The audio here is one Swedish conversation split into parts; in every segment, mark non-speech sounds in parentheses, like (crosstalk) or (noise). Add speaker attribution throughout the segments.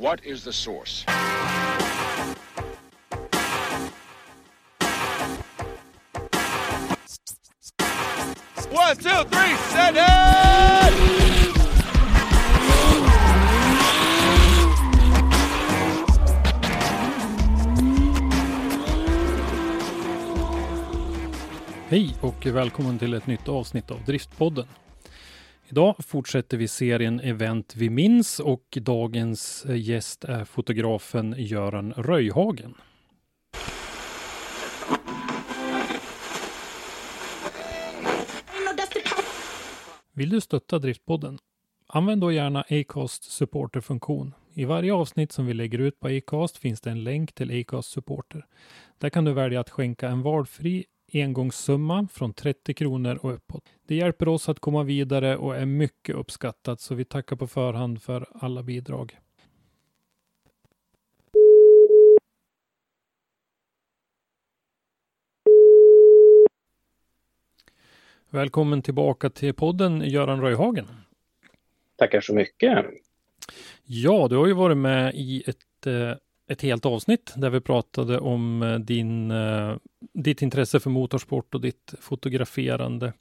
Speaker 1: What is the source? One, two, three, send it!
Speaker 2: Hej och välkommen till ett nytt avsnitt av Driftpodden. Idag fortsätter vi serien Event vi minns och dagens eh, gäst är fotografen Göran Röjhagen. Vill du stötta Driftpodden? Använd då gärna Acast supporterfunktion. I varje avsnitt som vi lägger ut på Acast finns det en länk till Acast supporter. Där kan du välja att skänka en valfri engångssumma från 30 kronor och uppåt. Det hjälper oss att komma vidare och är mycket uppskattat så vi tackar på förhand för alla bidrag. Välkommen tillbaka till podden Göran Röjhagen.
Speaker 3: Tackar så mycket.
Speaker 2: Ja, du har ju varit med i ett, eh, ett helt avsnitt där vi pratade om eh, din, eh, ditt intresse för motorsport och ditt fotograferande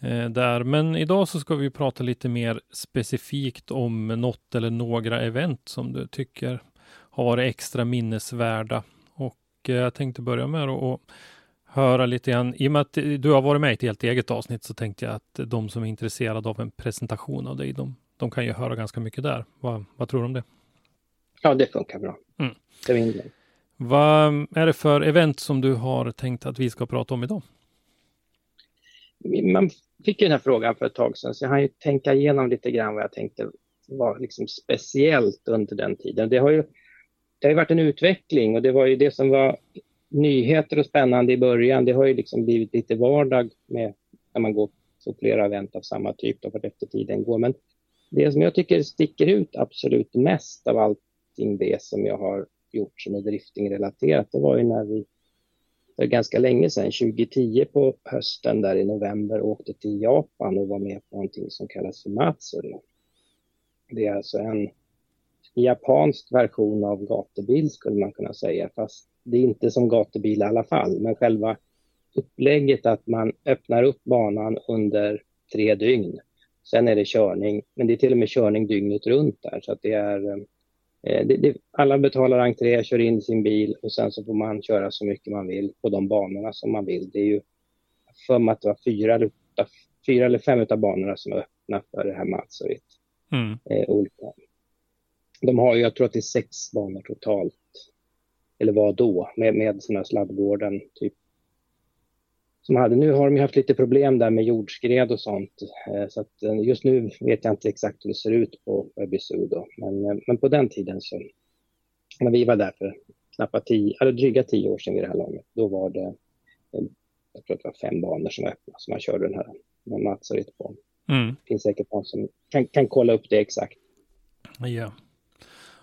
Speaker 2: eh, där. Men idag så ska vi prata lite mer specifikt om något eller några event som du tycker har varit extra minnesvärda. Och jag tänkte börja med att höra lite grann. I och med att du har varit med i ett helt eget avsnitt så tänkte jag att de som är intresserade av en presentation av dig, de, de kan ju höra ganska mycket där. Vad, vad tror du om det?
Speaker 3: Ja, det funkar bra.
Speaker 2: Mm.
Speaker 3: Det är.
Speaker 2: Vad är det för event som du har tänkt att vi ska prata om idag?
Speaker 3: Man fick ju den här frågan för ett tag sedan, så jag har ju tänka igenom lite grann vad jag tänkte var liksom speciellt under den tiden. Det har ju det har varit en utveckling och det var ju det som var nyheter och spännande i början. Det har ju liksom blivit lite vardag med när man går på flera event av samma typ då för efter tiden går. Men det som jag tycker sticker ut absolut mest av allting det som jag har gjort som är driftingrelaterat, det var ju när vi för ganska länge sedan, 2010 på hösten där i november, åkte till Japan och var med på någonting som kallas för Matsuri. Det är alltså en japansk version av gatubil skulle man kunna säga, fast det är inte som gatubil i alla fall, men själva upplägget att man öppnar upp banan under tre dygn. Sen är det körning, men det är till och med körning dygnet runt där, så att det är eh, det, det, alla betalar entré, kör in sin bil och sen så får man köra så mycket man vill på de banorna som man vill. Det är ju för mig att det var fyra, eller, fyra eller fem av banorna som är öppna för det här Matsurit.
Speaker 2: Mm.
Speaker 3: Eh, olika. De har ju, jag tror att det är sex banor totalt eller vad då, med, med sådana sladdgården typ. Som hade. Nu har de haft lite problem där med jordskred och sånt. Eh, så att eh, just nu vet jag inte exakt hur det ser ut på Öbisu då. Men, eh, men på den tiden så, när vi var där för knappt tio, eller dryga tio år sedan vid det här laget, då var det, jag tror att det var fem banor som var öppna som man körde den här med Matsarit på.
Speaker 2: Mm.
Speaker 3: Det finns säkert någon som kan, kan kolla upp det exakt.
Speaker 2: Ja.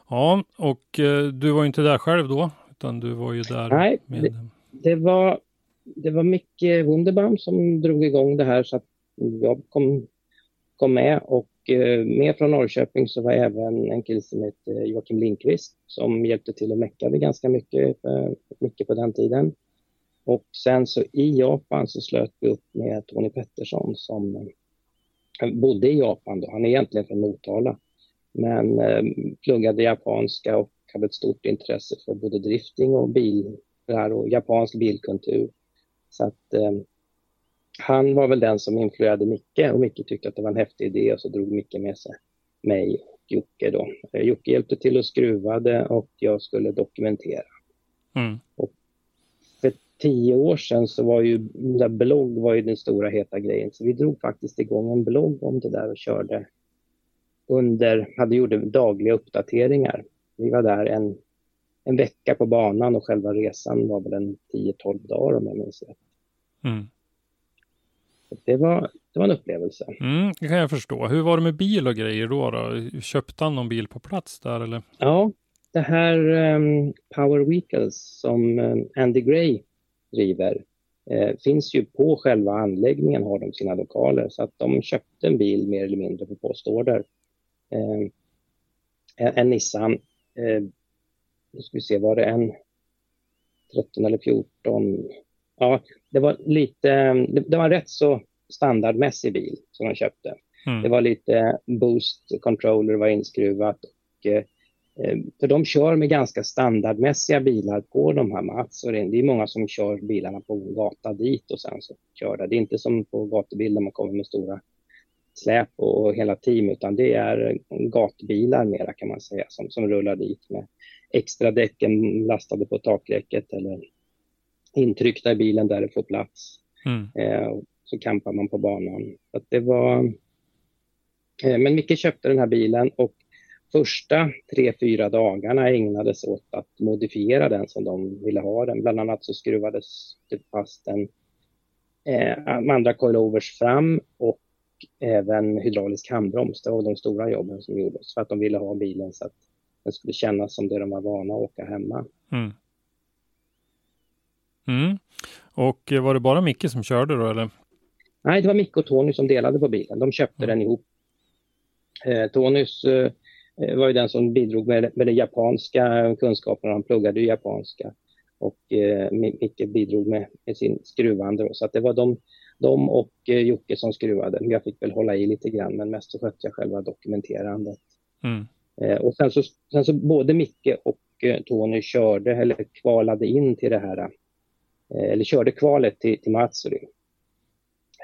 Speaker 2: Ja, och du var ju inte där själv då, utan du var ju där
Speaker 3: Nej,
Speaker 2: med...
Speaker 3: det, det, var, det var Micke Wunderbaum som drog igång det här så att jag kom, kom med och eh, med från Norrköping så var även en kille som hette eh, Joakim Lindqvist som hjälpte till och meckade ganska mycket, eh, mycket på den tiden. Och sen så i Japan så slöt vi upp med Tony Pettersson som bodde i Japan då. Han är egentligen från Motala men eh, pluggade japanska och hade ett stort intresse för både drifting och bil och japansk bilkultur. Så att eh, han var väl den som influerade Micke och Micke tyckte att det var en häftig idé och så drog Micke med sig mig och Jocke då. Eh, Jocke hjälpte till och skruvade och jag skulle dokumentera.
Speaker 2: Mm.
Speaker 3: Och för tio år sedan så var ju där blogg var ju den stora heta grejen så vi drog faktiskt igång en blogg om det där och körde under, hade gjorde dagliga uppdateringar. Vi var där en, en vecka på banan och själva resan var väl en 10-12 dagar om jag minns rätt.
Speaker 2: Mm.
Speaker 3: Det var, det var en upplevelse.
Speaker 2: Mm, det kan jag förstå. Hur var det med bil och grejer då? då? Köpte han någon bil på plats där eller?
Speaker 3: Ja, det här um, Power Vehicles som um, Andy Gray driver eh, finns ju på själva anläggningen har de sina lokaler så att de köpte en bil mer eller mindre på postorder. Eh, en, en, Nissan, eh, nu ska vi se, var det en 13 eller 14? Ja, det var lite, det, det var en rätt så standardmässig bil som de köpte. Mm. Det var lite boost controller var inskruvat och eh, för de kör med ganska standardmässiga bilar på de här Mats och det är många som kör bilarna på gata dit och sen så kör det. Det är inte som på gatubil där man kommer med stora släp och hela team utan det är gatbilar mera kan man säga som, som rullar dit med extra däcken lastade på takräcket eller intryckta i bilen där det får plats.
Speaker 2: Mm.
Speaker 3: Eh, så campar man på banan. Så det var... Eh, men Micke köpte den här bilen och första tre, fyra dagarna ägnades åt att modifiera den som de ville ha den. Bland annat så skruvades det fast en eh, andra coilovers fram och även hydraulisk handbroms. Det var de stora jobben som gjordes för att de ville ha bilen så att den skulle kännas som det de var vana att åka hemma.
Speaker 2: Mm. Mm. Och var det bara Micke som körde då eller?
Speaker 3: Nej, det var Micke och Tony som delade på bilen. De köpte mm. den ihop. Eh, Tonys eh, var ju den som bidrog med, med den japanska kunskapen. Han pluggade ju japanska. Och eh, Micke bidrog med, med sin skruvande. Då. Så att det var de, de och eh, Jocke som skruvade. Jag fick väl hålla i lite grann, men mest så skötte jag själva dokumenterandet.
Speaker 2: Mm.
Speaker 3: Eh, och sen så, sen så både Micke och eh, Tony körde eller kvalade in till det här, eh, eller körde kvalet till, till Matsuri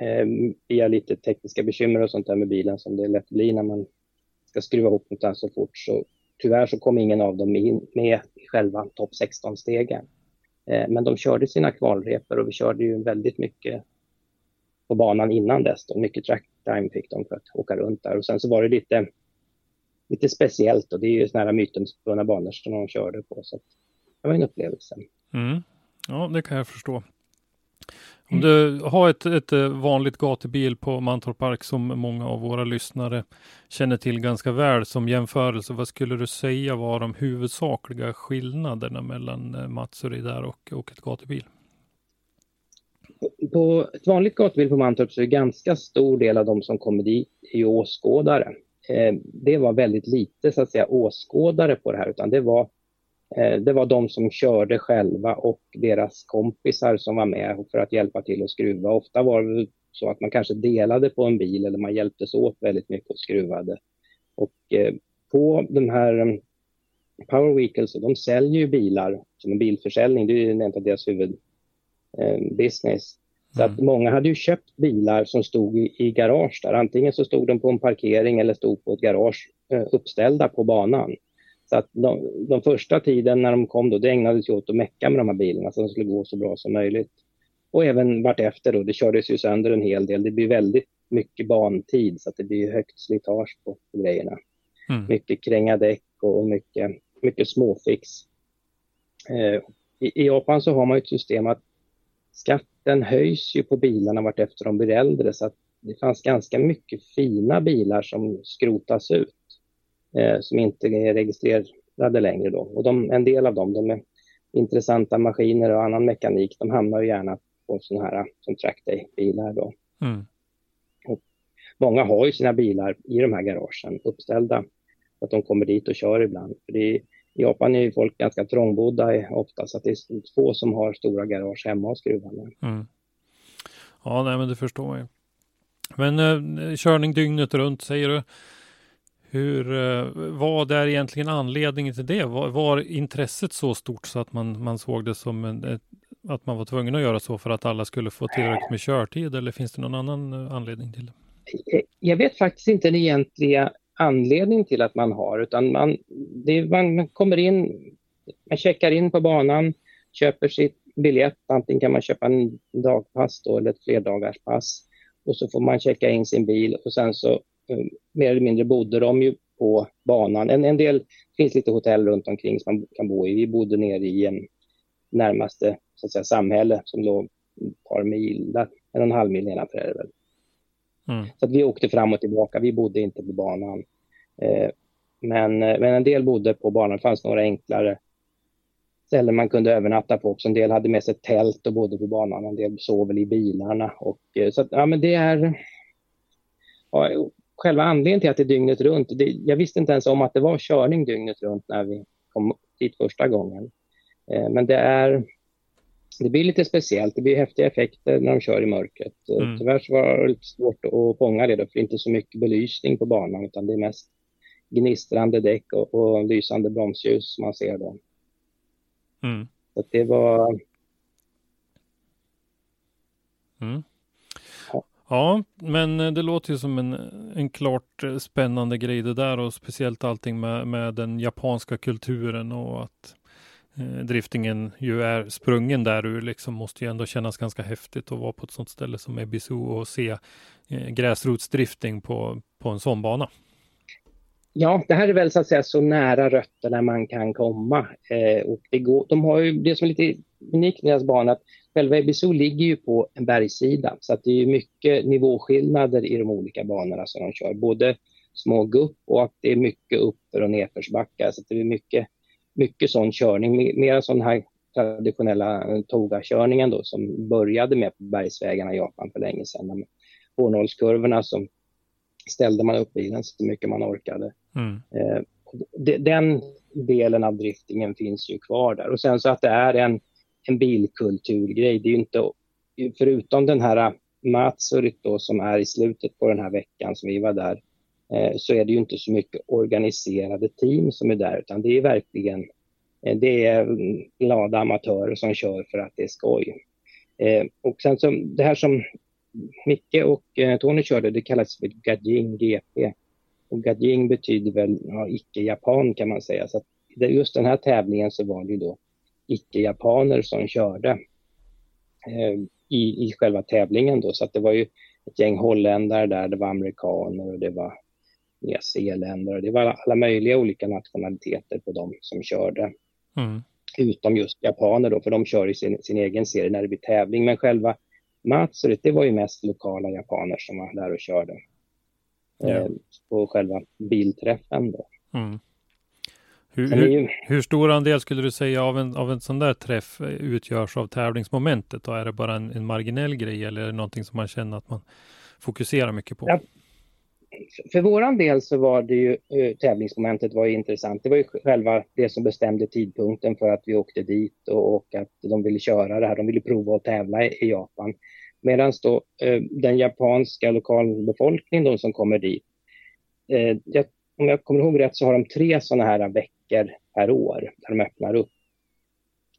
Speaker 3: eh, via lite tekniska bekymmer och sånt där med bilen som det lätt blir när man ska skruva ihop något så fort. Så tyvärr så kom ingen av dem in, med i själva topp 16-stegen. Eh, men de körde sina kvalrepor och vi körde ju väldigt mycket på banan innan dess. Då. Mycket track time fick de för att åka runt där. Och sen så var det lite, lite speciellt och det är ju sådana här mytomspunna banor som de körde på. Så det var en upplevelse.
Speaker 2: Mm. Ja, det kan jag förstå. Om du har ett, ett vanligt gatubil på Mantorp Park som många av våra lyssnare känner till ganska väl som jämförelse, vad skulle du säga var de huvudsakliga skillnaderna mellan eh, Matsuri där och, och ett gatubil?
Speaker 3: På ett vanligt gatubil på Mantorp så är ganska stor del av de som kommer dit är åskådare. Eh, det var väldigt lite så att säga åskådare på det här utan det var Eh, det var de som körde själva och deras kompisar som var med för att hjälpa till att skruva. Ofta var det så att man kanske delade på en bil eller man hjälptes åt väldigt mycket och skruvade. Och eh, på de här mm, Power Vehicles, de säljer ju bilar som en bilförsäljning. Det är ju en av deras huvudbusiness. Eh, Eh, så att mm. många hade ju köpt bilar som stod i, i, garage där. Antingen så stod de på en parkering eller stod på ett garage uppställda på banan. Så att de, de första tiden när de kom då, det ägnades ju åt att mecka med de här bilarna så att de skulle gå så bra som möjligt. Och även vartefter då, det kördes ju sönder en hel del. Det blir väldigt mycket bantid så att det blir högt slitage på, på grejerna. Mm. Mycket kränga däck och mycket, mycket småfix. Eh, i, I Japan så har man ett system att skatten höjs ju på bilarna vartefter de blir äldre så att det fanns ganska mycket fina bilar som skrotas ut eh, som inte är registrerade längre då. Och de, en del av dem, de är intressanta maskiner och annan mekanik, de hamnar ju gärna på sådana här som trackday-bilar då.
Speaker 2: Mm.
Speaker 3: Och många har ju sina bilar i de här garagen uppställda, så att de kommer dit och kör ibland. För det är, i Japan är ju folk ganska trångbodda ofta, så att det är få som har stora garage hemma och skruvar med.
Speaker 2: Mm. Ja, nej, men det förstår man ju. Men eh, körning dygnet runt säger du. Hur, eh, vad är egentligen anledningen till det? Var, var, intresset så stort så att man, man såg det som en, ett, att man var tvungen att göra så för att alla skulle få tillräckligt med körtid eller finns det någon annan eh, anledning till det?
Speaker 3: Jag vet faktiskt inte den egentliga anledning till att man har, utan man, det, man kommer in, man checkar in på banan, köper sitt biljett, antingen kan man köpa en dagpass då, eller ett flerdagarspass och så får man checka in sin bil och sen så eh, mer eller mindre bodde de ju på banan. En, en del, det finns lite hotell runt omkring som man kan bo i. Vi bodde nere i en närmaste så att säga, samhälle som låg ett par mil, en och en halv mil nedanför är det väl. Mm. Så att vi åkte fram och tillbaka, vi bodde inte på banan. Eh, men, eh, men en del bodde på banan, det fanns några enklare ställen man kunde övernatta på också. En del hade med sig tält och bodde på banan, en del sov väl i bilarna. Och, eh, så att, ja, men det är... Ja, själva anledningen till att det är dygnet runt, det, jag visste inte ens om att det var körning dygnet runt när vi kom dit första gången. Eh, men det är det blir lite speciellt. Det blir häftiga effekter när de kör i mörkret. Eh, mm. Tyvärr så var det lite svårt att fånga det då, för det är inte så mycket belysning på banan utan det är mest gnistrande däck och, och lysande bromsljus man ser då. Mm. Så det var...
Speaker 2: Mm. Ja. men det låter ju som en, en klart spännande grej det där och speciellt allting med, med den japanska kulturen och att Eh, driftingen ju är sprungen där ur liksom måste ju ändå kännas ganska häftigt att vara på ett sånt ställe som Ebisu och se eh, gräsrotsdrifting på, på en sån bana.
Speaker 3: Ja, det här är väl så att säga så nära rötterna man kan komma. Eh, och det, går, de har ju, det som är lite unikt med deras bana att själva Ebisu ligger ju på en bergssida så att det är mycket nivåskillnader i de olika banorna som de kör. Både små gupp och att det är mycket uppför och nedförsbackar. Så det är mycket, mycket sån körning, mer sån här traditionella Toga-körningen då som började med på bergsvägarna i Japan för länge sedan. Hårnålskurvorna som ställde man upp bilen så mycket man orkade. Mm. Eh, den delen av driftingen finns ju kvar där. Och sen så att det är en, en bilkulturgrej. Det är ju inte, förutom den här Matsurit då som är i slutet på den här veckan som vi var där, eh, Eh, så är det ju inte så mycket organiserade team som är där, utan det är verkligen eh, det är mm, glada amatörer som kör för att det är skoj. Eh, och sen så det här som Micke och Tony körde, det kallas för Gajing GP. Och Gajing betyder väl ja, icke-japan kan man säga. Så att just den här tävlingen så var det ju då icke-japaner som körde eh, i, i själva tävlingen då. Så att det var ju ett gäng holländare där, det var amerikaner och det var nyzeeländare. Det var alla möjliga olika nationaliteter på de som körde. Mm. Utom just japaner då, för de kör i sin, sin egen serie när det blir tävling. Men själva Matsurit, det var ju mest lokala japaner som var där och körde. Eh, på själva bilträffen då. Mm.
Speaker 2: Hur, hur, hur, stor andel skulle du säga av en, av en sån där träff utgörs av tävlingsmomentet? Och är det bara en, en marginell grej eller är det någonting som man känner att man fokuserar mycket på? Ja,
Speaker 3: för våran del så var det ju eh, tävlingsmomentet var ju intressant. Det var ju själva det som bestämde tidpunkten för att vi åkte dit och, och att de ville köra det här. De ville prova att tävla i, i Japan. Medan då eh, den japanska lokalbefolkningen, de som kommer dit, eh, jag, om jag kommer ihåg rätt så har de tre sådana här veckor per år där de öppnar upp.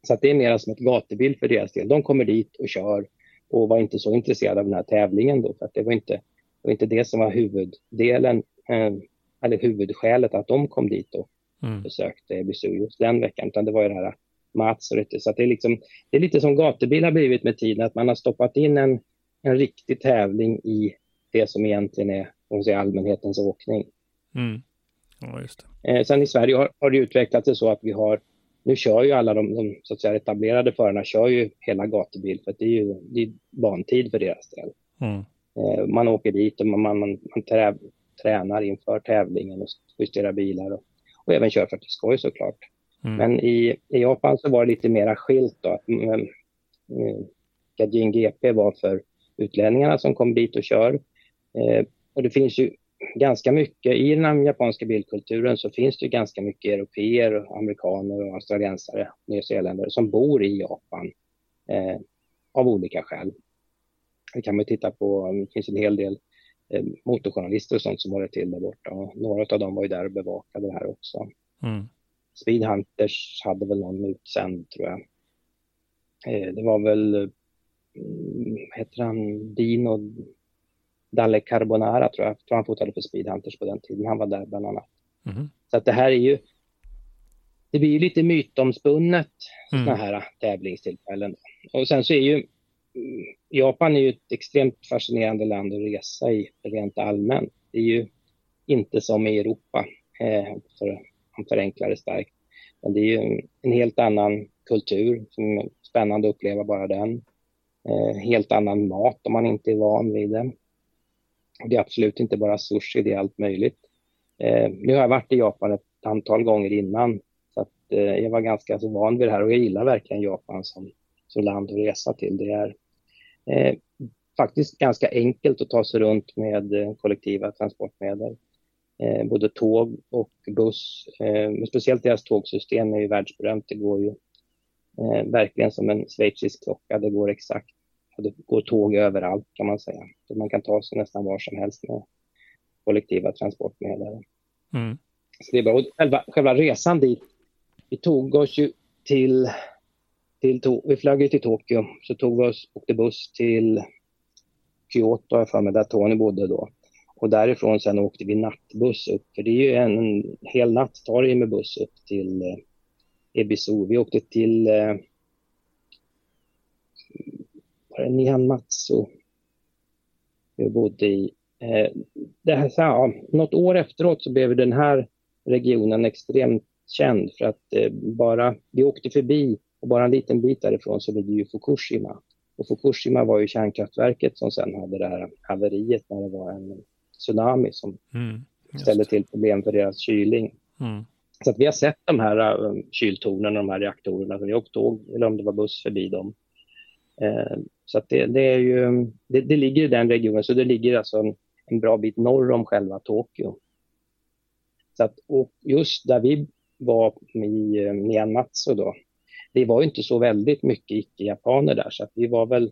Speaker 3: Så att det är mer som ett gatubil för deras del. De kommer dit och kör och var inte så intresserade av den här tävlingen då, för att det var inte var inte det som var huvuddelen, eh, eller huvudskälet att de kom dit och mm. besökte EBSU just den veckan, utan det var ju det här Mats och det. Så det är, liksom, det är lite som gatubil har blivit med tiden, att man har stoppat in en, en riktig tävling i det som egentligen är om säger, allmänhetens åkning. Mm. Ja, just det. Eh, sen i Sverige har, har det utvecklats det så att vi har, nu kör ju alla de, de så att säga, etablerade förarna kör ju hela gatubil, för det är ju det är bantid för deras del. Mm. Eh, man åker dit och man, man, man trä, tränar inför tävlingen och justerar bilar och, och även kör för att det skoj såklart. Mm. Men i, i Japan så var det lite mera skilt då. Att, mm, Gajin GP var för utlänningarna som kom dit och kör. Eh, och det finns ju ganska mycket, i den japanska bilkulturen så finns det ganska mycket europeer, amerikaner och australiensare, nyzeeländare som bor i Japan eh, av olika skäl. Det kan man titta på, det finns en hel del eh, motorjournalister och sånt som håller till där borta. Och några av dem var ju där och bevakade det här också. Mm. Speed Hunters hade väl någon utsänd tror jag. eh, det var väl, mm, heter han, Dino Dalle Carbonara tror jag, jag tror han fotade för Speedhunters på den tiden, han var där bland annat.
Speaker 2: Mhm.
Speaker 3: Så att det här är ju, det blir ju lite mytomspunnet
Speaker 2: Mm.
Speaker 3: sådana här tävlingstillfällen. Och sen så är ju mm, Japan är ju ett extremt fascinerande land att resa i rent allmänt. Det är ju inte som i Europa, eh, för han förenklar det starkt. Men det är ju en, helt annan kultur som är spännande att uppleva bara den. Eh, helt annan mat om man inte är van vid det. Det är absolut inte bara sushi, det är allt möjligt. Eh, nu har jag varit i Japan ett antal gånger innan så att, eh, jag var ganska så van vid det här och jag gillar verkligen Japan som, som land att resa till. Det är eh, faktiskt ganska enkelt att ta sig runt med eh, kollektiva transportmedel. Eh, både tåg och buss. Eh, men speciellt deras tågsystem är ju världsberömt. Det går ju eh, verkligen som en schweizisk klocka. Det går exakt. Och det går tåg överallt kan man säga. Så man kan ta sig nästan var som helst med kollektiva transportmedel.
Speaker 2: Mm.
Speaker 3: Så det är bra. Och själva, själva resan dit, vi tog oss ju till, till vi flög ju till Tokyo, så tog vi oss, åkte buss till Kyoto, har jag för mig, där Tony bodde då. Och därifrån sen åkte vi nattbuss upp, för det är ju en, en hel natt tar det ju med buss upp till eh, Ebisu. Vi åkte till eh, var det Nihanmatsu vi bodde i. Eh, det här, så ja, något år efteråt så blev den här regionen extremt känd för att eh, bara, vi åkte förbi och bara en liten bit därifrån så ligger ju Fukushima. Och Fukushima var ju kärnkraftverket som sen hade det här haveriet när det var en tsunami som
Speaker 2: Mm.
Speaker 3: Ställde till problem för deras kylning.
Speaker 2: Mm.
Speaker 3: Så att vi har sett de här um, kyltornen och de här reaktorerna. Så vi åkt tåg, eller om det var buss förbi dem. Eh, så att det, det är ju, det, det ligger i den regionen, så det ligger alltså en, en bra bit norr om själva Tokyo. Så att, och just där vi var i eh, Nianmatsu då, det var ju inte så väldigt mycket icke-japaner där, så att vi var väl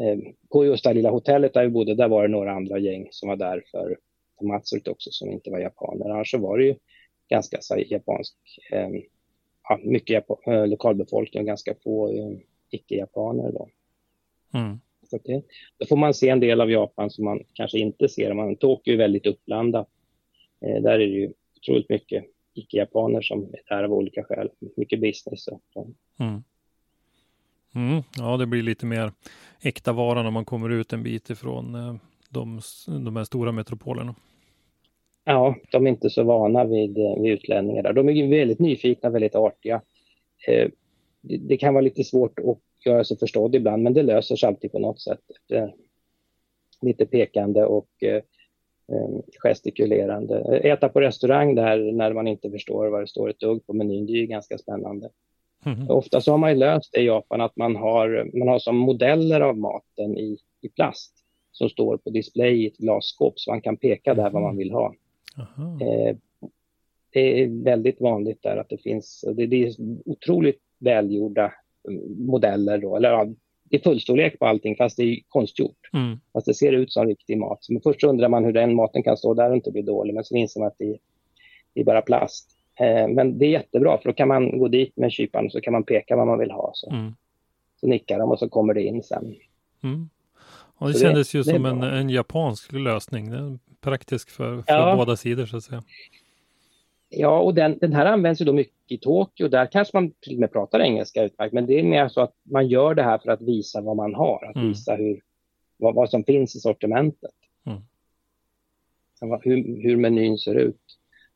Speaker 3: eh, på just det här lilla hotellet där vi bodde, där var det några andra gäng som var där för, för Matsurt också som inte var japaner. Annars så var det ju ganska så japansk, eh, ja, mycket Japan, eh, lokalbefolkning och ganska få eh, icke-japaner då.
Speaker 2: Mm.
Speaker 3: Så det, då får man se en del av Japan som man kanske inte ser. Man, Tokyo är väldigt uppblandat. Eh, där är det ju otroligt mycket icke-japaner som är där av olika skäl. Mycket business. Och, så.
Speaker 2: Mm. Mm. Ja, det blir lite mer äkta vara när man kommer ut en bit ifrån eh, de, de här stora metropolerna.
Speaker 3: Ja, de är inte så vana vid, eh, vid utlänningar där. De är väldigt nyfikna, väldigt artiga. Eh, det, det kan vara lite svårt att göra sig förstådd ibland, men det löser sig alltid på något sätt. Eh, lite pekande och eh, gestikulerande. Äta på restaurang där när man inte förstår vad det står ett dugg på menyn, det är ju ganska spännande.
Speaker 2: Mhm.
Speaker 3: Ofta så har man ju löst det i Japan att man har, man har som modeller av maten i, i plast som står på display i ett glasskåp så man kan peka där vad man vill ha. Eh, det är väldigt vanligt där att det finns, det, det är otroligt välgjorda mm, modeller då, eller ja, det är fullstorlek på allting fast det är konstgjort.
Speaker 2: Mm.
Speaker 3: Fast det ser ut som riktig mat. Men först undrar man hur den maten kan stå där och inte bli dålig, men sen inser man att det, det är bara plast. Eh, men det är jättebra för då kan man gå dit med kyparen och så kan man peka vad man vill ha. Så,
Speaker 2: Mm.
Speaker 3: så nickar de och så kommer det in sen.
Speaker 2: Mm. Ja, det
Speaker 3: Så
Speaker 2: kändes ju
Speaker 3: det är
Speaker 2: som en, en japansk lösning. Praktisk för, för
Speaker 3: Ja.
Speaker 2: båda sidor så att säga.
Speaker 3: Ja, och den, den här används ju då mycket i Tokyo. Där kanske man till och med pratar engelska utmärkt, men det är mer så att man gör det här för att visa vad man har, att
Speaker 2: Mm.
Speaker 3: visa hur, vad, vad som finns i sortimentet.
Speaker 2: Mm.
Speaker 3: Hur, hur menyn ser ut.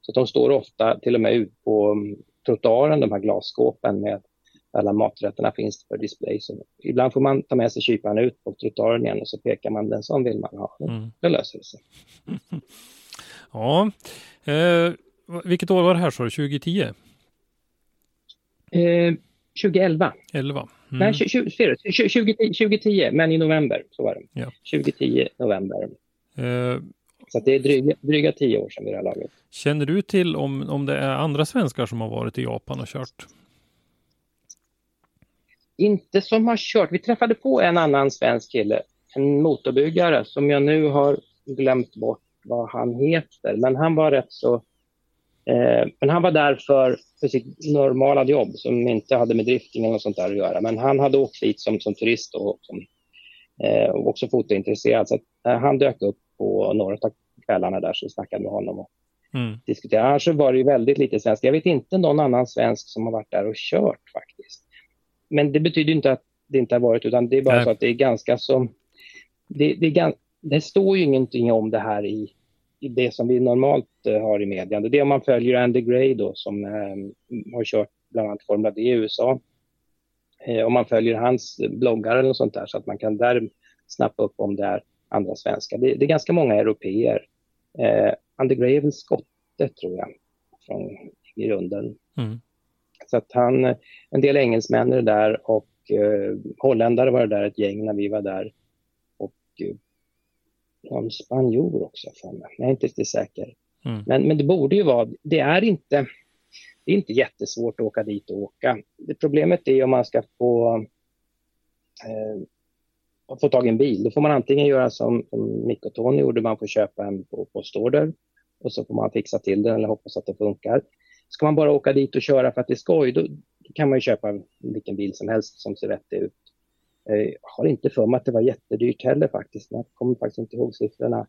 Speaker 3: Så de står ofta till och med ut på mm, trottoaren, de här glasskåpen med alla maträtterna finns för display. Så ibland får man ta med sig kyparen ut på trottoaren igen och så pekar man den som vill man ha.
Speaker 2: Mm.
Speaker 3: Då löser det sig. (laughs)
Speaker 2: Ja, eh, vilket år var det här sa du? 2010?
Speaker 3: Eh, 2011.
Speaker 2: 11? Mm.
Speaker 3: Nej, 20, 20, 20, 2010, men i november. Så var det.
Speaker 2: Ja.
Speaker 3: 2010, november.
Speaker 2: Eh,
Speaker 3: Så det är dryga, dryga tio år sedan vid det här laget.
Speaker 2: känner du till om, om det är andra svenskar som har varit i Japan och kört?
Speaker 3: Inte som har kört. Vi träffade på en annan svensk kille, en motorbyggare som jag nu har glömt bort vad han heter. Men han var rätt så men han var där för, för sitt normala jobb som inte hade med drifting eller sånt där att göra. Men han hade åkt dit som, som turist och som, eh, också fotointresserad. Så att, eh, han dök upp på några av kvällarna där så vi snackade med honom och mm. diskuterade. Annars var det ju väldigt lite svensk. Jag vet inte någon annan svensk som har varit där och kört faktiskt. Men det betyder inte att det inte har varit utan det är bara Nej. så att det är ganska så... Det, det, är, det står ju ingenting om det här i det som vi normalt uh, har i media. Det är om man följer Andy Gray då, som uh, har kört bland annat Formel D i USA. Uh, om man följer hans bloggar eller något sånt där så att man kan där snappa upp om det är andra svenskar. Det, det, är ganska många europeer. Andy Gray är väl skotte tror jag, från grunden. Mm. Så att han, en del engelsmän är där och holländare var det där ett gäng när vi var där. Och någon spanjor också för mig. Jag är inte riktigt säker. Mm. Men, men det borde ju vara, det är inte, det är inte jättesvårt att åka dit och åka. Det problemet är om man ska få, eh, få tag i en bil. Då får man antingen göra som, som Mick och Tony gjorde, man får köpa en på postorder och så får man fixa till den eller hoppas att det funkar. Ska man bara åka dit och köra för att det är skoj, då, kan man ju köpa vilken bil som helst som ser rätt ut. Jag eh, har inte för mig att det var jättedyrt heller faktiskt. Jag kommer faktiskt inte ihåg siffrorna.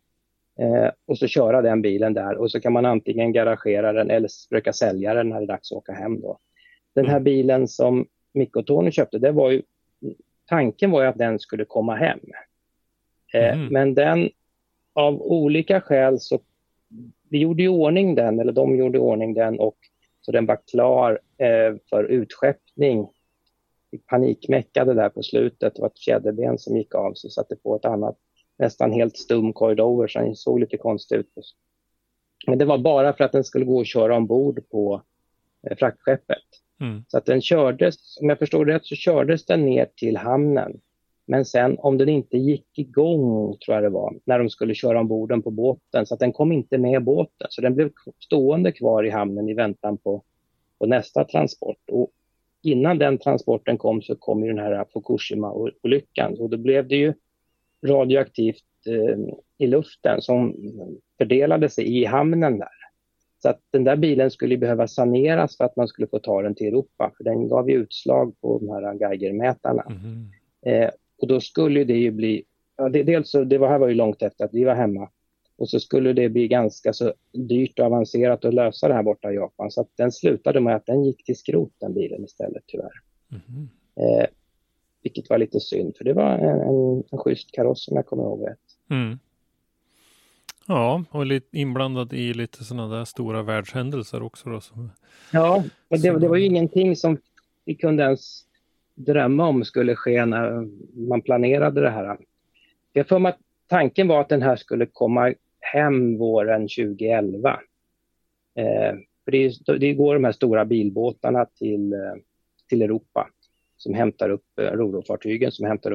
Speaker 3: Eh, och så köra den bilen där och så kan man antingen garagera den eller försöka sälja den när det är dags att åka hem. Då. Den här mm. bilen som Micke och Tony köpte, det var ju, tanken var ju att den skulle komma hem. Eh, mm. Men den, av olika skäl så, vi gjorde i ordning den, eller de gjorde i ordning den och så den var klar eh, för utskeppning panikmäckade där på slutet. Det var ett fjäderben som gick av så satte på ett annat nästan helt stum korridor så den såg lite konstigt ut. Men det var bara för att den skulle gå att köra ombord på eh, fraktskeppet. Mm. Så att den kördes, om jag förstår rätt, så kördes den ner till hamnen. Men sen om den inte gick igång, tror jag det var, när de skulle köra ombord den på båten, så att den kom inte med båten. Så den blev stående kvar i hamnen i väntan på, på nästa transport. Och innan den transporten kom så kom ju den här Fukushima-olyckan och då blev det ju radioaktivt eh, i luften som fördelade sig i hamnen där. Så att den där bilen skulle behöva saneras för att man skulle få ta den till Europa, för den gav ju utslag på de här Geigermätarna. Mm. Eh, och då skulle det ju bli, ja, det, dels så, det var, här var ju långt efter att vi var hemma, och så skulle det bli ganska så dyrt och avancerat att lösa det här borta i Japan. Så att den slutade med att den gick till skrot, den bilen istället tyvärr. Mm. Eh, vilket var lite synd, för det var en, en, en schysst kaross som jag kommer ihåg rätt. Mm.
Speaker 2: Ja, och lite inblandad i lite sådana där stora världshändelser också. Då, som,
Speaker 3: ja, och det, det var ju ingenting som vi kunde ens drömma om skulle ske när man planerade det här. Jag för mig att tanken var att den här skulle komma hem våren 2011. Eh, för det, det, går de här stora bilbåtarna till, eh, till Europa som hämtar upp eh, rorofartygen som hämtar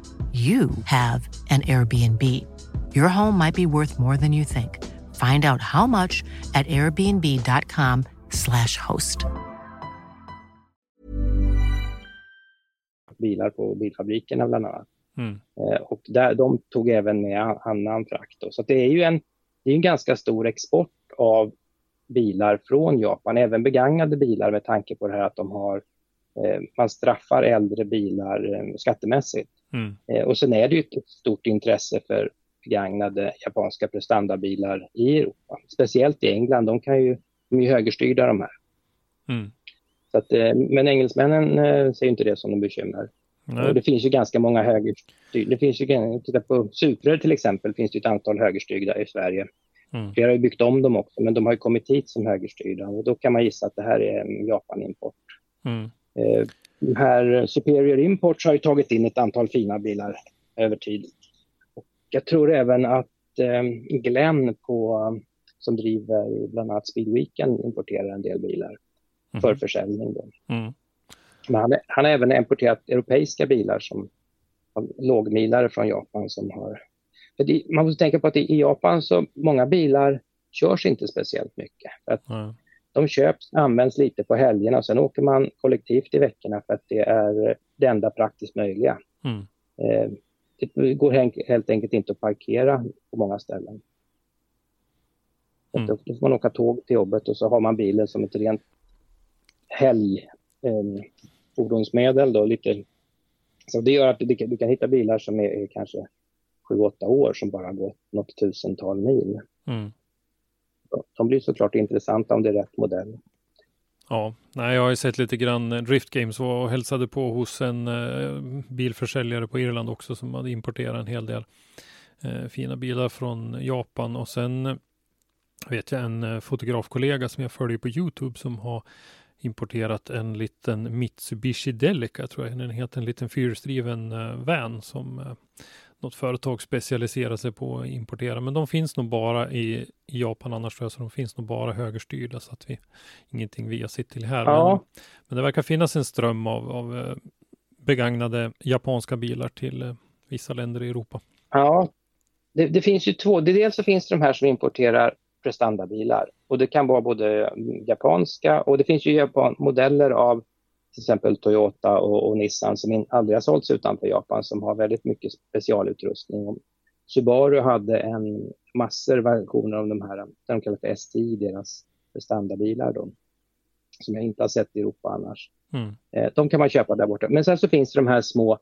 Speaker 4: you have an Airbnb. Your home might be worth more than you think. Find out how much at airbnb.com slash host.
Speaker 3: Bilar på bilfabrikerna bland annat. Mm. Eh, och där, de tog även med annan frakt. Då. Så det är ju en, det är en ganska stor export av bilar från Japan, även begagnade bilar med tanke på det här att de har, eh, man straffar äldre bilar eh, skattemässigt. Mm. Eh, och sen är det ju ett stort intresse för begagnade japanska prestandabilar i Europa. Speciellt i England, de kan ju, de är ju högerstyrda de här.
Speaker 2: Mm.
Speaker 3: Så att, eh, men engelsmännen eh, ser inte det som en bekymmer. Och det finns ju ganska många högerstyrda. Det finns ju, titta på Supror till exempel, finns det ett antal högerstyrda i Sverige. Mm. Flera har ju byggt om dem också, men de har ju kommit hit som högerstyrda och då kan man gissa att det här är en Japan-import. Mm. Eh, här Superior Imports har ju tagit in ett antal fina bilar över tid. Och jag tror även att eh, Glenn på, som driver bland annat Speedweeken importerar en del bilar mm. för försäljning. Mm. Men han, han har även importerat europeiska bilar som lågmilare från Japan som har... Det, man måste tänka på att i Japan så många bilar körs inte speciellt mycket. Att mm. De köps, används lite på helgerna och sen åker man kollektivt i veckorna för att det är det enda praktiskt möjliga. Mm. Eh, det går helt enkelt inte att parkera på många ställen. Mm. Då, får man åka tåg till jobbet och så har man bilen som ett rent helg eh. Då, lite. Så det gör att du kan, du kan hitta bilar som är, är kanske 7-8 år som bara gått något tusental mil. Mm. De blir såklart intressanta om det är rätt modell.
Speaker 2: Ja, nej, jag har ju sett lite grann Drift Games och hälsade på hos en eh, bilförsäljare på Irland också som hade importerat en hel del eh, fina bilar från Japan och sen eh, vet jag en eh, fotografkollega som jag följer på Youtube som har importerat en liten Mitsubishi Delica tror jag den heter, en liten fyrhjulsdriven eh, van som eh, något företag specialiserar sig på att importera. Men de finns nog bara i, i Japan annars tror jag, så de finns nog bara högerstyrda så att vi ingenting vi har sett till här. Ja. Men, men, det verkar finnas en ström av, av eh, begagnade japanska bilar till eh, vissa länder i Europa.
Speaker 3: Ja, det, det, finns ju två. Dels så finns det de här som importerar prestandabilar och det kan vara både japanska och det finns ju Japan, modeller av till exempel Toyota och, och Nissan som aldrig har sålts utanför Japan som har väldigt mycket specialutrustning. Subaru hade en massor versioner av de här, de kallar för STI, deras standardbilar då, som jag inte har sett i Europa annars. Mm. Eh, de kan man köpa där borta. Men sen så finns det de här små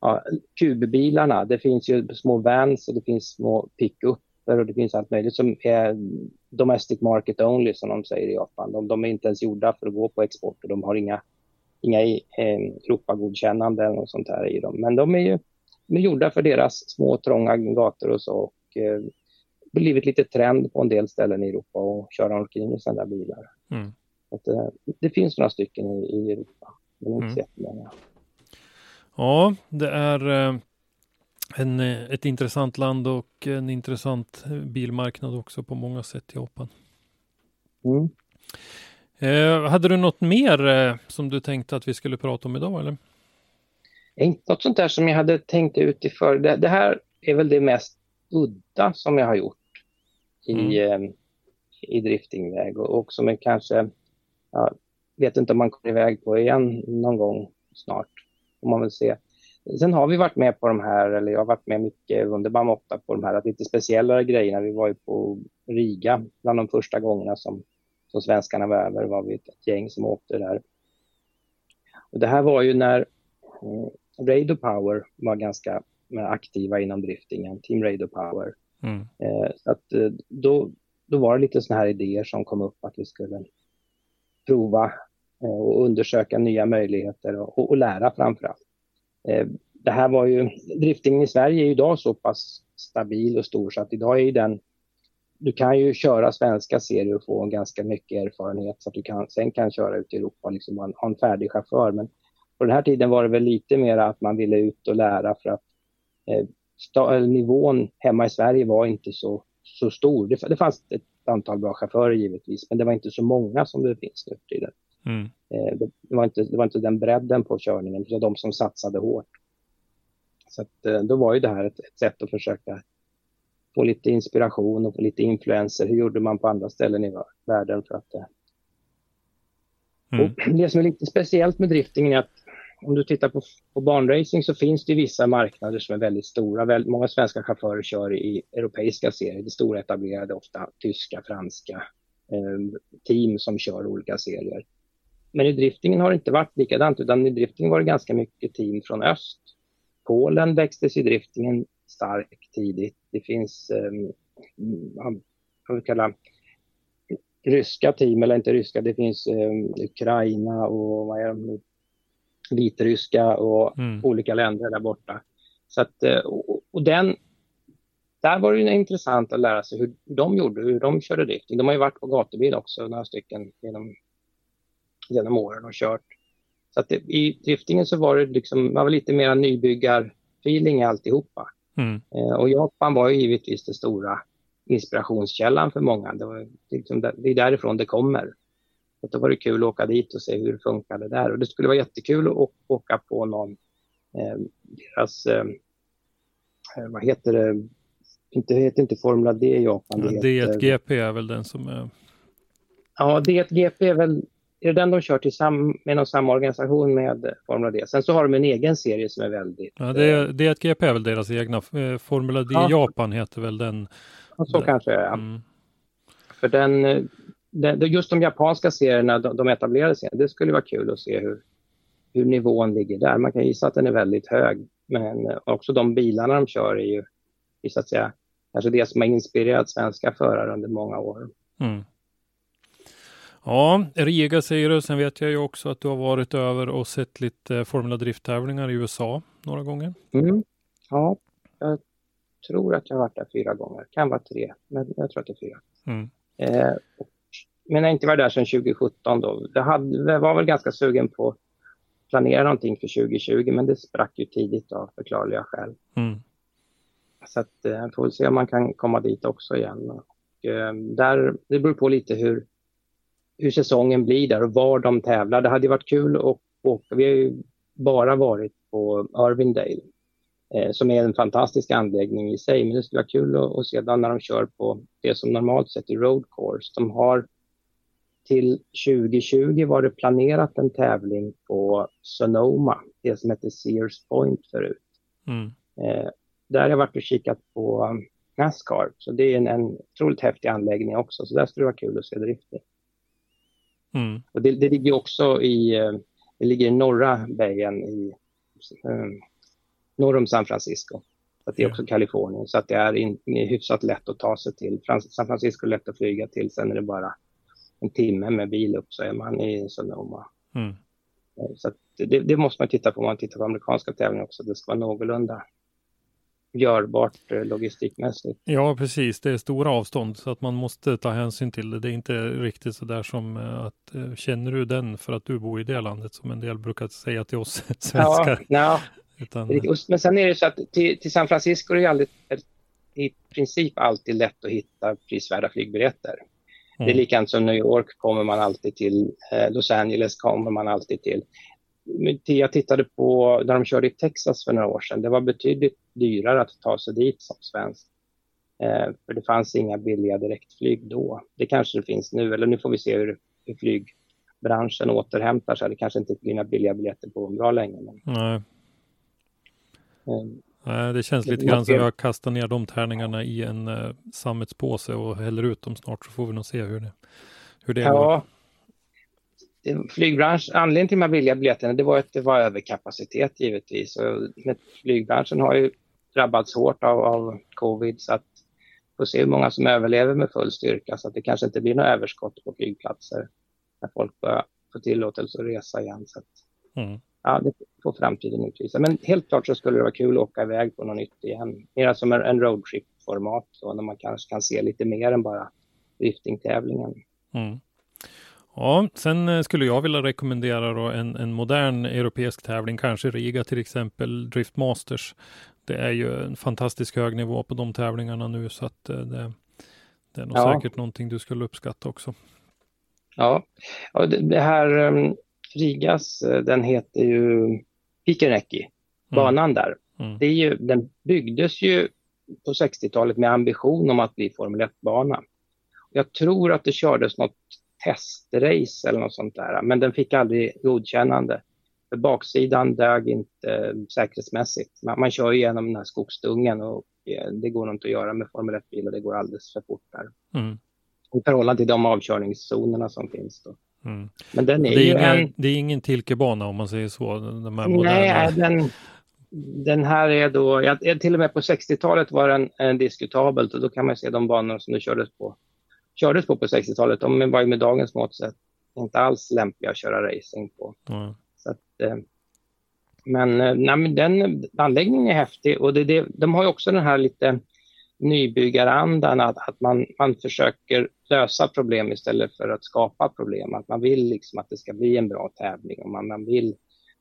Speaker 3: ja, kubbilarna. Det finns ju små vans och det finns små pickuper och det finns allt möjligt som är domestic market only som de säger i Japan. De, de är inte ens gjorda för att gå på export och de har inga inga eh, Europagodkännande eller något sånt här i dem. Men de är ju de är gjorda för deras små trånga gator och så. Och, eh, blivit lite trend på en del ställen i Europa och köra omkring i sådana bilar. Mm. Att, eh, det finns några stycken i, i Europa, men inte mm. så jättemånga.
Speaker 2: Ja, det är eh, en, eh, ett intressant land och en intressant bilmarknad också på många sätt, Japan. Mm. Eh, hade du något mer eh, som du tänkte att vi skulle prata om idag eller?
Speaker 3: Inte något sånt där som jag hade tänkt ut i för. Det, det här är väl det mest udda som jag har gjort i, mm. eh, i driftingväg och, och som är kanske, jag vet inte om man kommer iväg på igen någon gång snart, får man väl se. Sen har vi varit med på de här, eller jag har varit med mycket under BAM 8 på de här lite speciellare grejerna. Vi var ju på Riga bland de första gångerna som som svenskarna var över var vi ett gäng som åkte där. Och det här var ju när eh, Radio Power var ganska aktiva inom driftingen, Team Radio Power. Mm. Eh, så att, eh, då, då var det lite sådana här idéer som kom upp att vi skulle prova eh, och undersöka nya möjligheter och, och lära framför allt. Eh, det här var ju, driftingen i Sverige är ju idag så pass stabil och stor så att idag är den du kan ju köra svenska serier och få en ganska mycket erfarenhet så att du kan, sen kan köra ut i Europa och liksom ha, en, färdig chaufför. Men på den här tiden var det väl lite mer att man ville ut och lära för att eh, nivån hemma i Sverige var inte så, så stor. Det, det fanns ett antal bra chaufförer givetvis, men det var inte så många som det finns nu för tiden. Mm. Eh, det, det, var inte, det var inte den bredden på körningen, det var de som satsade hårt. Så att, eh, då var ju det här ett, ett sätt att försöka få lite inspiration och få lite influenser. Hur gjorde man på andra ställen i världen för att... Eh, mm. det som är lite speciellt med driftingen är att om du tittar på, på banracing så finns det vissa marknader som är väldigt stora. Väl, många svenska chaufförer kör i europeiska serier, det stora etablerade, ofta tyska, franska eh, team som kör olika serier. Men i driftingen har det inte varit likadant, utan i driftingen var det ganska mycket team från öst. Polen växtes i driftingen starkt tidigt Det finns, um, vad vi kallar ryska team, eller inte ryska, det finns um, Ukraina och vad är de vitryska och mm. olika länder där borta. Så att, eh, och, och den, där var det intressant att lära sig hur de gjorde, hur de körde drifting. De har ju varit på gatubil också, några stycken genom, genom åren och kört. Så att det, i driftingen så var det liksom, man var lite mer nybyggar-feeling alltihopa. Mm. Eh, och Japan var ju givetvis den stora inspirationskällan för många. Det, var liksom, det är därifrån det kommer. Så då var det kul att åka dit och se hur det funkade där. Och det skulle vara jättekul att åka på någon, eh, deras, eh, vad heter det, inte, heter inte Formula D i Japan.
Speaker 2: Ja, D1GP är väl den som är...
Speaker 3: Ja, D1GP är väl är det den de kör tillsammans med någon samma organisation med Formula D. Sen så har de en egen serie som är väldigt...
Speaker 2: Ja, det är, D1GP är väl deras egna. Eh, Formula D ja. Japan heter väl den.
Speaker 3: Ja, så kanske är. Mm. För den, den, just de japanska serierna, de, de etablerade serierna, det skulle vara kul att se hur, hur nivån ligger där. Man kan gissa att den är väldigt hög. Men också de bilarna de kör är ju, så att säga, kanske det som har inspirerat svenska förare under många år. Mm.
Speaker 2: Ja, Riga säger du. Sen vet jag ju också att du har varit över och sett lite Formula Drift-tävlingar i USA några gånger.
Speaker 3: Mm. Ja, jag tror att jag har varit där fyra gånger. Kan vara tre, men jag tror att det är fyra. Mm. Eh, men jag har inte varit där sedan 2017 då. Jag, hade, jag var väl ganska sugen på att planera någonting för 2020, men det sprack ju tidigt av förklarliga skäl. Mm. Så att, eh, får väl se om man kan komma dit också igen. Och, eh, där, det beror på lite hur, hur säsongen blir där och var de tävlar. Det hade varit kul att åka. Vi har ju bara varit på Irvindale eh, som är en fantastisk anläggning i sig. Men det skulle vara kul att, att se när de kör på det som normalt sett är road course. De har till 2020 var det planerat en tävling på Sonoma, det som hette Sears Point förut. Mm. Eh, där har jag varit och kikat på Nascar, så det är en, en otroligt häftig anläggning också, så där skulle det vara kul att se drifting. Mm. Och det, det, ligger också i, eh, det ligger i norra böjen i um, norr om San Francisco. Så det är också Kalifornien, så att det är, in, är hyfsat lätt att ta sig till. San Francisco är lätt att flyga till, sen är det bara en timme med bil upp så är man i Sonoma. Mm. Eh, så det, det, måste man titta på om man tittar på amerikanska tävlingar också. Det ska vara någorlunda görbart eh, logistikmässigt.
Speaker 2: Ja, precis. Det är stora avstånd så att man måste ta hänsyn till det. Det är inte riktigt så där som eh, att känner du den för att du bor i det landet som en del brukar säga till oss (laughs) svenskar.
Speaker 3: Ja, Utan... Men sen är det så att till, till San Francisco är det aldrig, i princip alltid lätt att hitta prisvärda flygbiljetter. Mm. Det är mm. likadant som New York kommer man alltid till, eh, Los Angeles kommer man alltid till. Jag tittade på när de körde i Texas för några år sedan. Det var betydligt dyrare att ta sig dit som svensk. Eh, för det fanns inga billiga direktflyg då. Det kanske det finns nu, eller nu får vi se hur, hur flygbranschen återhämtar sig. Det kanske inte blir några billiga biljetter på bra länge. Men...
Speaker 2: Nej. Nej, det känns lite grann som har kastat ner de tärningarna i en uh, sammetspåse och häller ut dem snart så får vi nog se hur det, hur det ja.
Speaker 3: går. Flygbransch, anledningen till här billiga biljetterna det var att det var överkapacitet givetvis. Och flygbranschen har ju drabbats hårt av, av covid så att får se hur många som överlever med full styrka så att det kanske inte blir något överskott på flygplatser när folk börjar få tillåtelse att resa igen. Så att, mm ja, det får framtiden utvisa. Men helt klart så skulle det vara kul att åka iväg på något nytt igen. Mer som en roadtrip-format, så när man kanske kan se lite mer än bara driftingtävlingen. Mm.
Speaker 2: Ja, sen eh, skulle jag vilja rekommendera en, en modern europeisk tävling, kanske Riga till exempel, Drift Masters. Det är ju en fantastisk hög nivå på de tävlingarna nu så att eh, det, det är nog ja. säkert någonting du skulle uppskatta också.
Speaker 3: Ja, och det, det här um, Rigas, eh, den heter ju Pikenäki, mm. banan mm. där. Mm. Det är ju, den byggdes ju på 60-talet med ambition om att bli Formel 1-bana. Jag tror att det kördes något testrace eller något sånt där, men den fick aldrig godkännande. För baksidan dög inte säkerhetsmässigt. Man, man kör igenom den här skogsdungen och eh, det går nog inte att göra med Formel 1-bilar, det går alldeles för fort där. Mm. I förhållande till de avkörningszonerna som finns då.
Speaker 2: Mm. Men den är, det är ju ingen, en... Det är ingen Tilkebana om man säger så?
Speaker 3: De Nej, den, den här är då, jag, till och med på 60-talet var den en diskutabelt och då kan man se de banor som det kördes på, kördes på på 60-talet. De var ju med dagens mått sett inte alls lämpliga att köra racing på. Mm. Så att, eh, men, eh, nej, men den anläggningen är häftig och det, det, de har ju också den här lite nybyggarandan att, att man, man försöker lösa problem istället för att skapa problem. Att man vill liksom att det ska bli en bra tävling och man, man vill,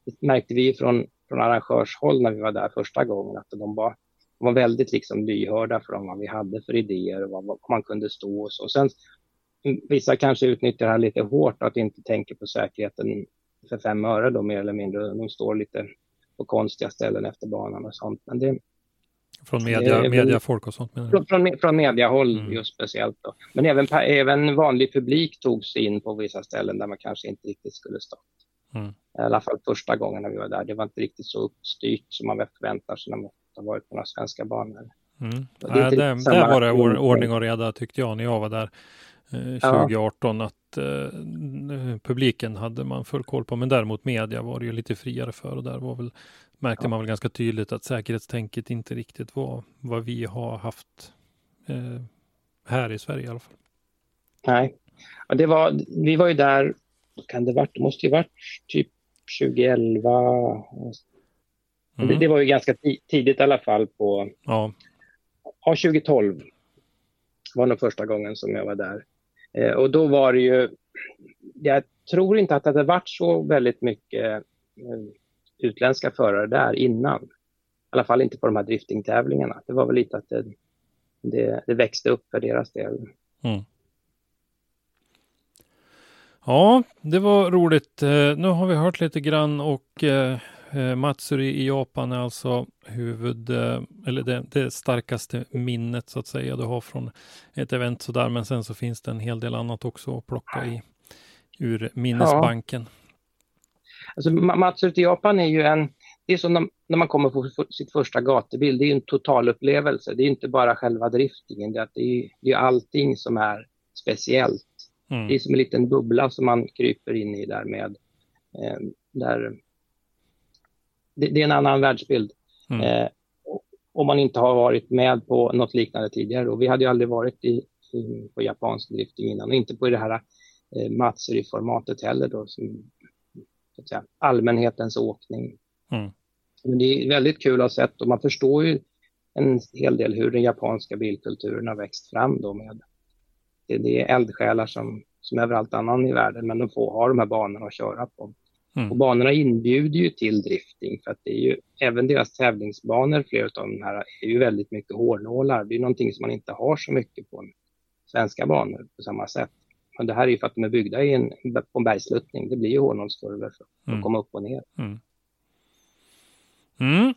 Speaker 3: det märkte vi från, från arrangörshåll när vi var där första gången att de var, var väldigt liksom lyhörda för vad vi hade för idéer och vad, man kunde stå och så. Och sen, vissa kanske utnyttjar det här lite hårt att inte tänker på säkerheten för fem öre då mer eller mindre. De står lite på konstiga ställen efter banan och sånt. Men det,
Speaker 2: från media, det, mediafolk och sånt?
Speaker 3: Från, från, från mediahåll mm. just speciellt. Då. Men även, även vanlig publik tog sig in på vissa ställen där man kanske inte riktigt skulle stå. Mm. I alla fall första gången när vi var där. Det var inte riktigt så uppstyrt som man förväntar sig när man har varit på några svenska banor.
Speaker 2: Mm. Det, Nej, det, där var det ordning och reda tyckte jag när jag var där. 2018 ja. att eh, publiken hade man full koll på, men däremot media var det ju lite friare för och där var väl, märkte ja. man väl ganska tydligt att säkerhetstänket inte riktigt var vad vi har haft eh, här i Sverige i alla fall.
Speaker 3: Nej, och det var, vi var ju där, kan det varit, det måste ju varit typ 2011. Mm. Det, det, var ju ganska tidigt i alla fall på, ja, ja 2012 var nog första gången som jag var där. Eh, och då var det ju, jag tror inte att det hade varit så väldigt mycket eh, utländska förare där innan. I alla fall inte på de här driftingtävlingarna. Det var väl lite att det, det, det växte upp för deras del. Mm.
Speaker 2: Ja, det var roligt. Eh, nu har vi hört lite grann och Eh, Matsuri i Japan är alltså huvud, eh, eller det, det, starkaste minnet så att säga du har från ett event sådär. Men sen så finns det en hel del annat också att plocka i ur minnesbanken. Ja.
Speaker 3: Alltså, Matsuri i Japan är ju en, det är som när, när man kommer på sitt första gatubil, det är en totalupplevelse. Det är inte bara själva driftingen, det är, det är, det är allting som är speciellt. Mm. Det är som en liten bubbla som man kryper in i där med eh, där det, det är en annan världsbild. Mm. Eh, om man inte har varit med på något liknande tidigare. Och vi hade ju aldrig varit i, i, på japansk drifting innan och inte på det här eh, Matsuri-formatet heller då, som så att säga, allmänhetens åkning. Mm. Men det är väldigt kul att ha sett och man förstår ju en hel del hur den japanska bilkulturen har växt fram då med det, det är eldsjälar som, som överallt annan i världen men de får ha de här banorna att köra på. Mm. Och banorna inbjuder ju till drifting för att det är ju även deras tävlingsbanor, flera av de här, är ju väldigt mycket hårnålar. Det är någonting som man inte har så mycket på svenska banor på samma sätt. Men det här är ju för att de är byggda i en, på en bergsluttning. Det blir ju hårnålskurvor för att mm. komma upp och ner.
Speaker 2: Mm. Mm.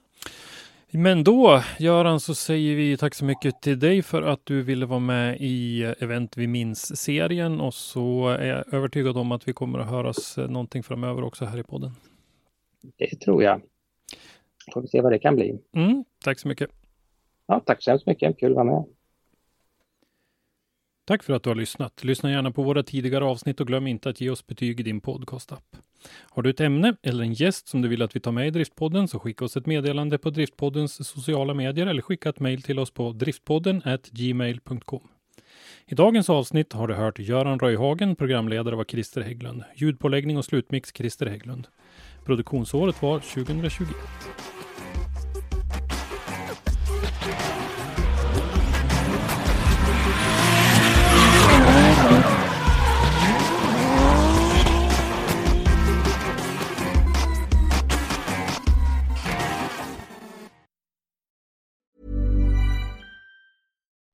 Speaker 2: Men då, Göran, så säger vi tack så mycket till dig för att du ville vara med i Event vi minns-serien och så är jag övertygad om att vi kommer att höras någonting framöver också här i podden.
Speaker 3: Det tror jag. Får vi se vad det kan bli.
Speaker 2: Mm, tack så mycket.
Speaker 3: Ja, tack så hemskt mycket. Kul att vara med.
Speaker 2: Tack för att du har lyssnat. Lyssna gärna på våra tidigare avsnitt och glöm inte att ge oss betyg i din podcastapp. Har du ett ämne eller en gäst som du vill att vi tar med i Driftpodden så skicka oss ett meddelande på Driftpoddens sociala medier eller skicka ett mejl till oss på driftpodden gmail.com. I dagens avsnitt har du hört Göran Röjhagen, programledare var Christer Hägglund. Ljudpåläggning och slutmix Christer Hägglund. Produktionsåret var 2021.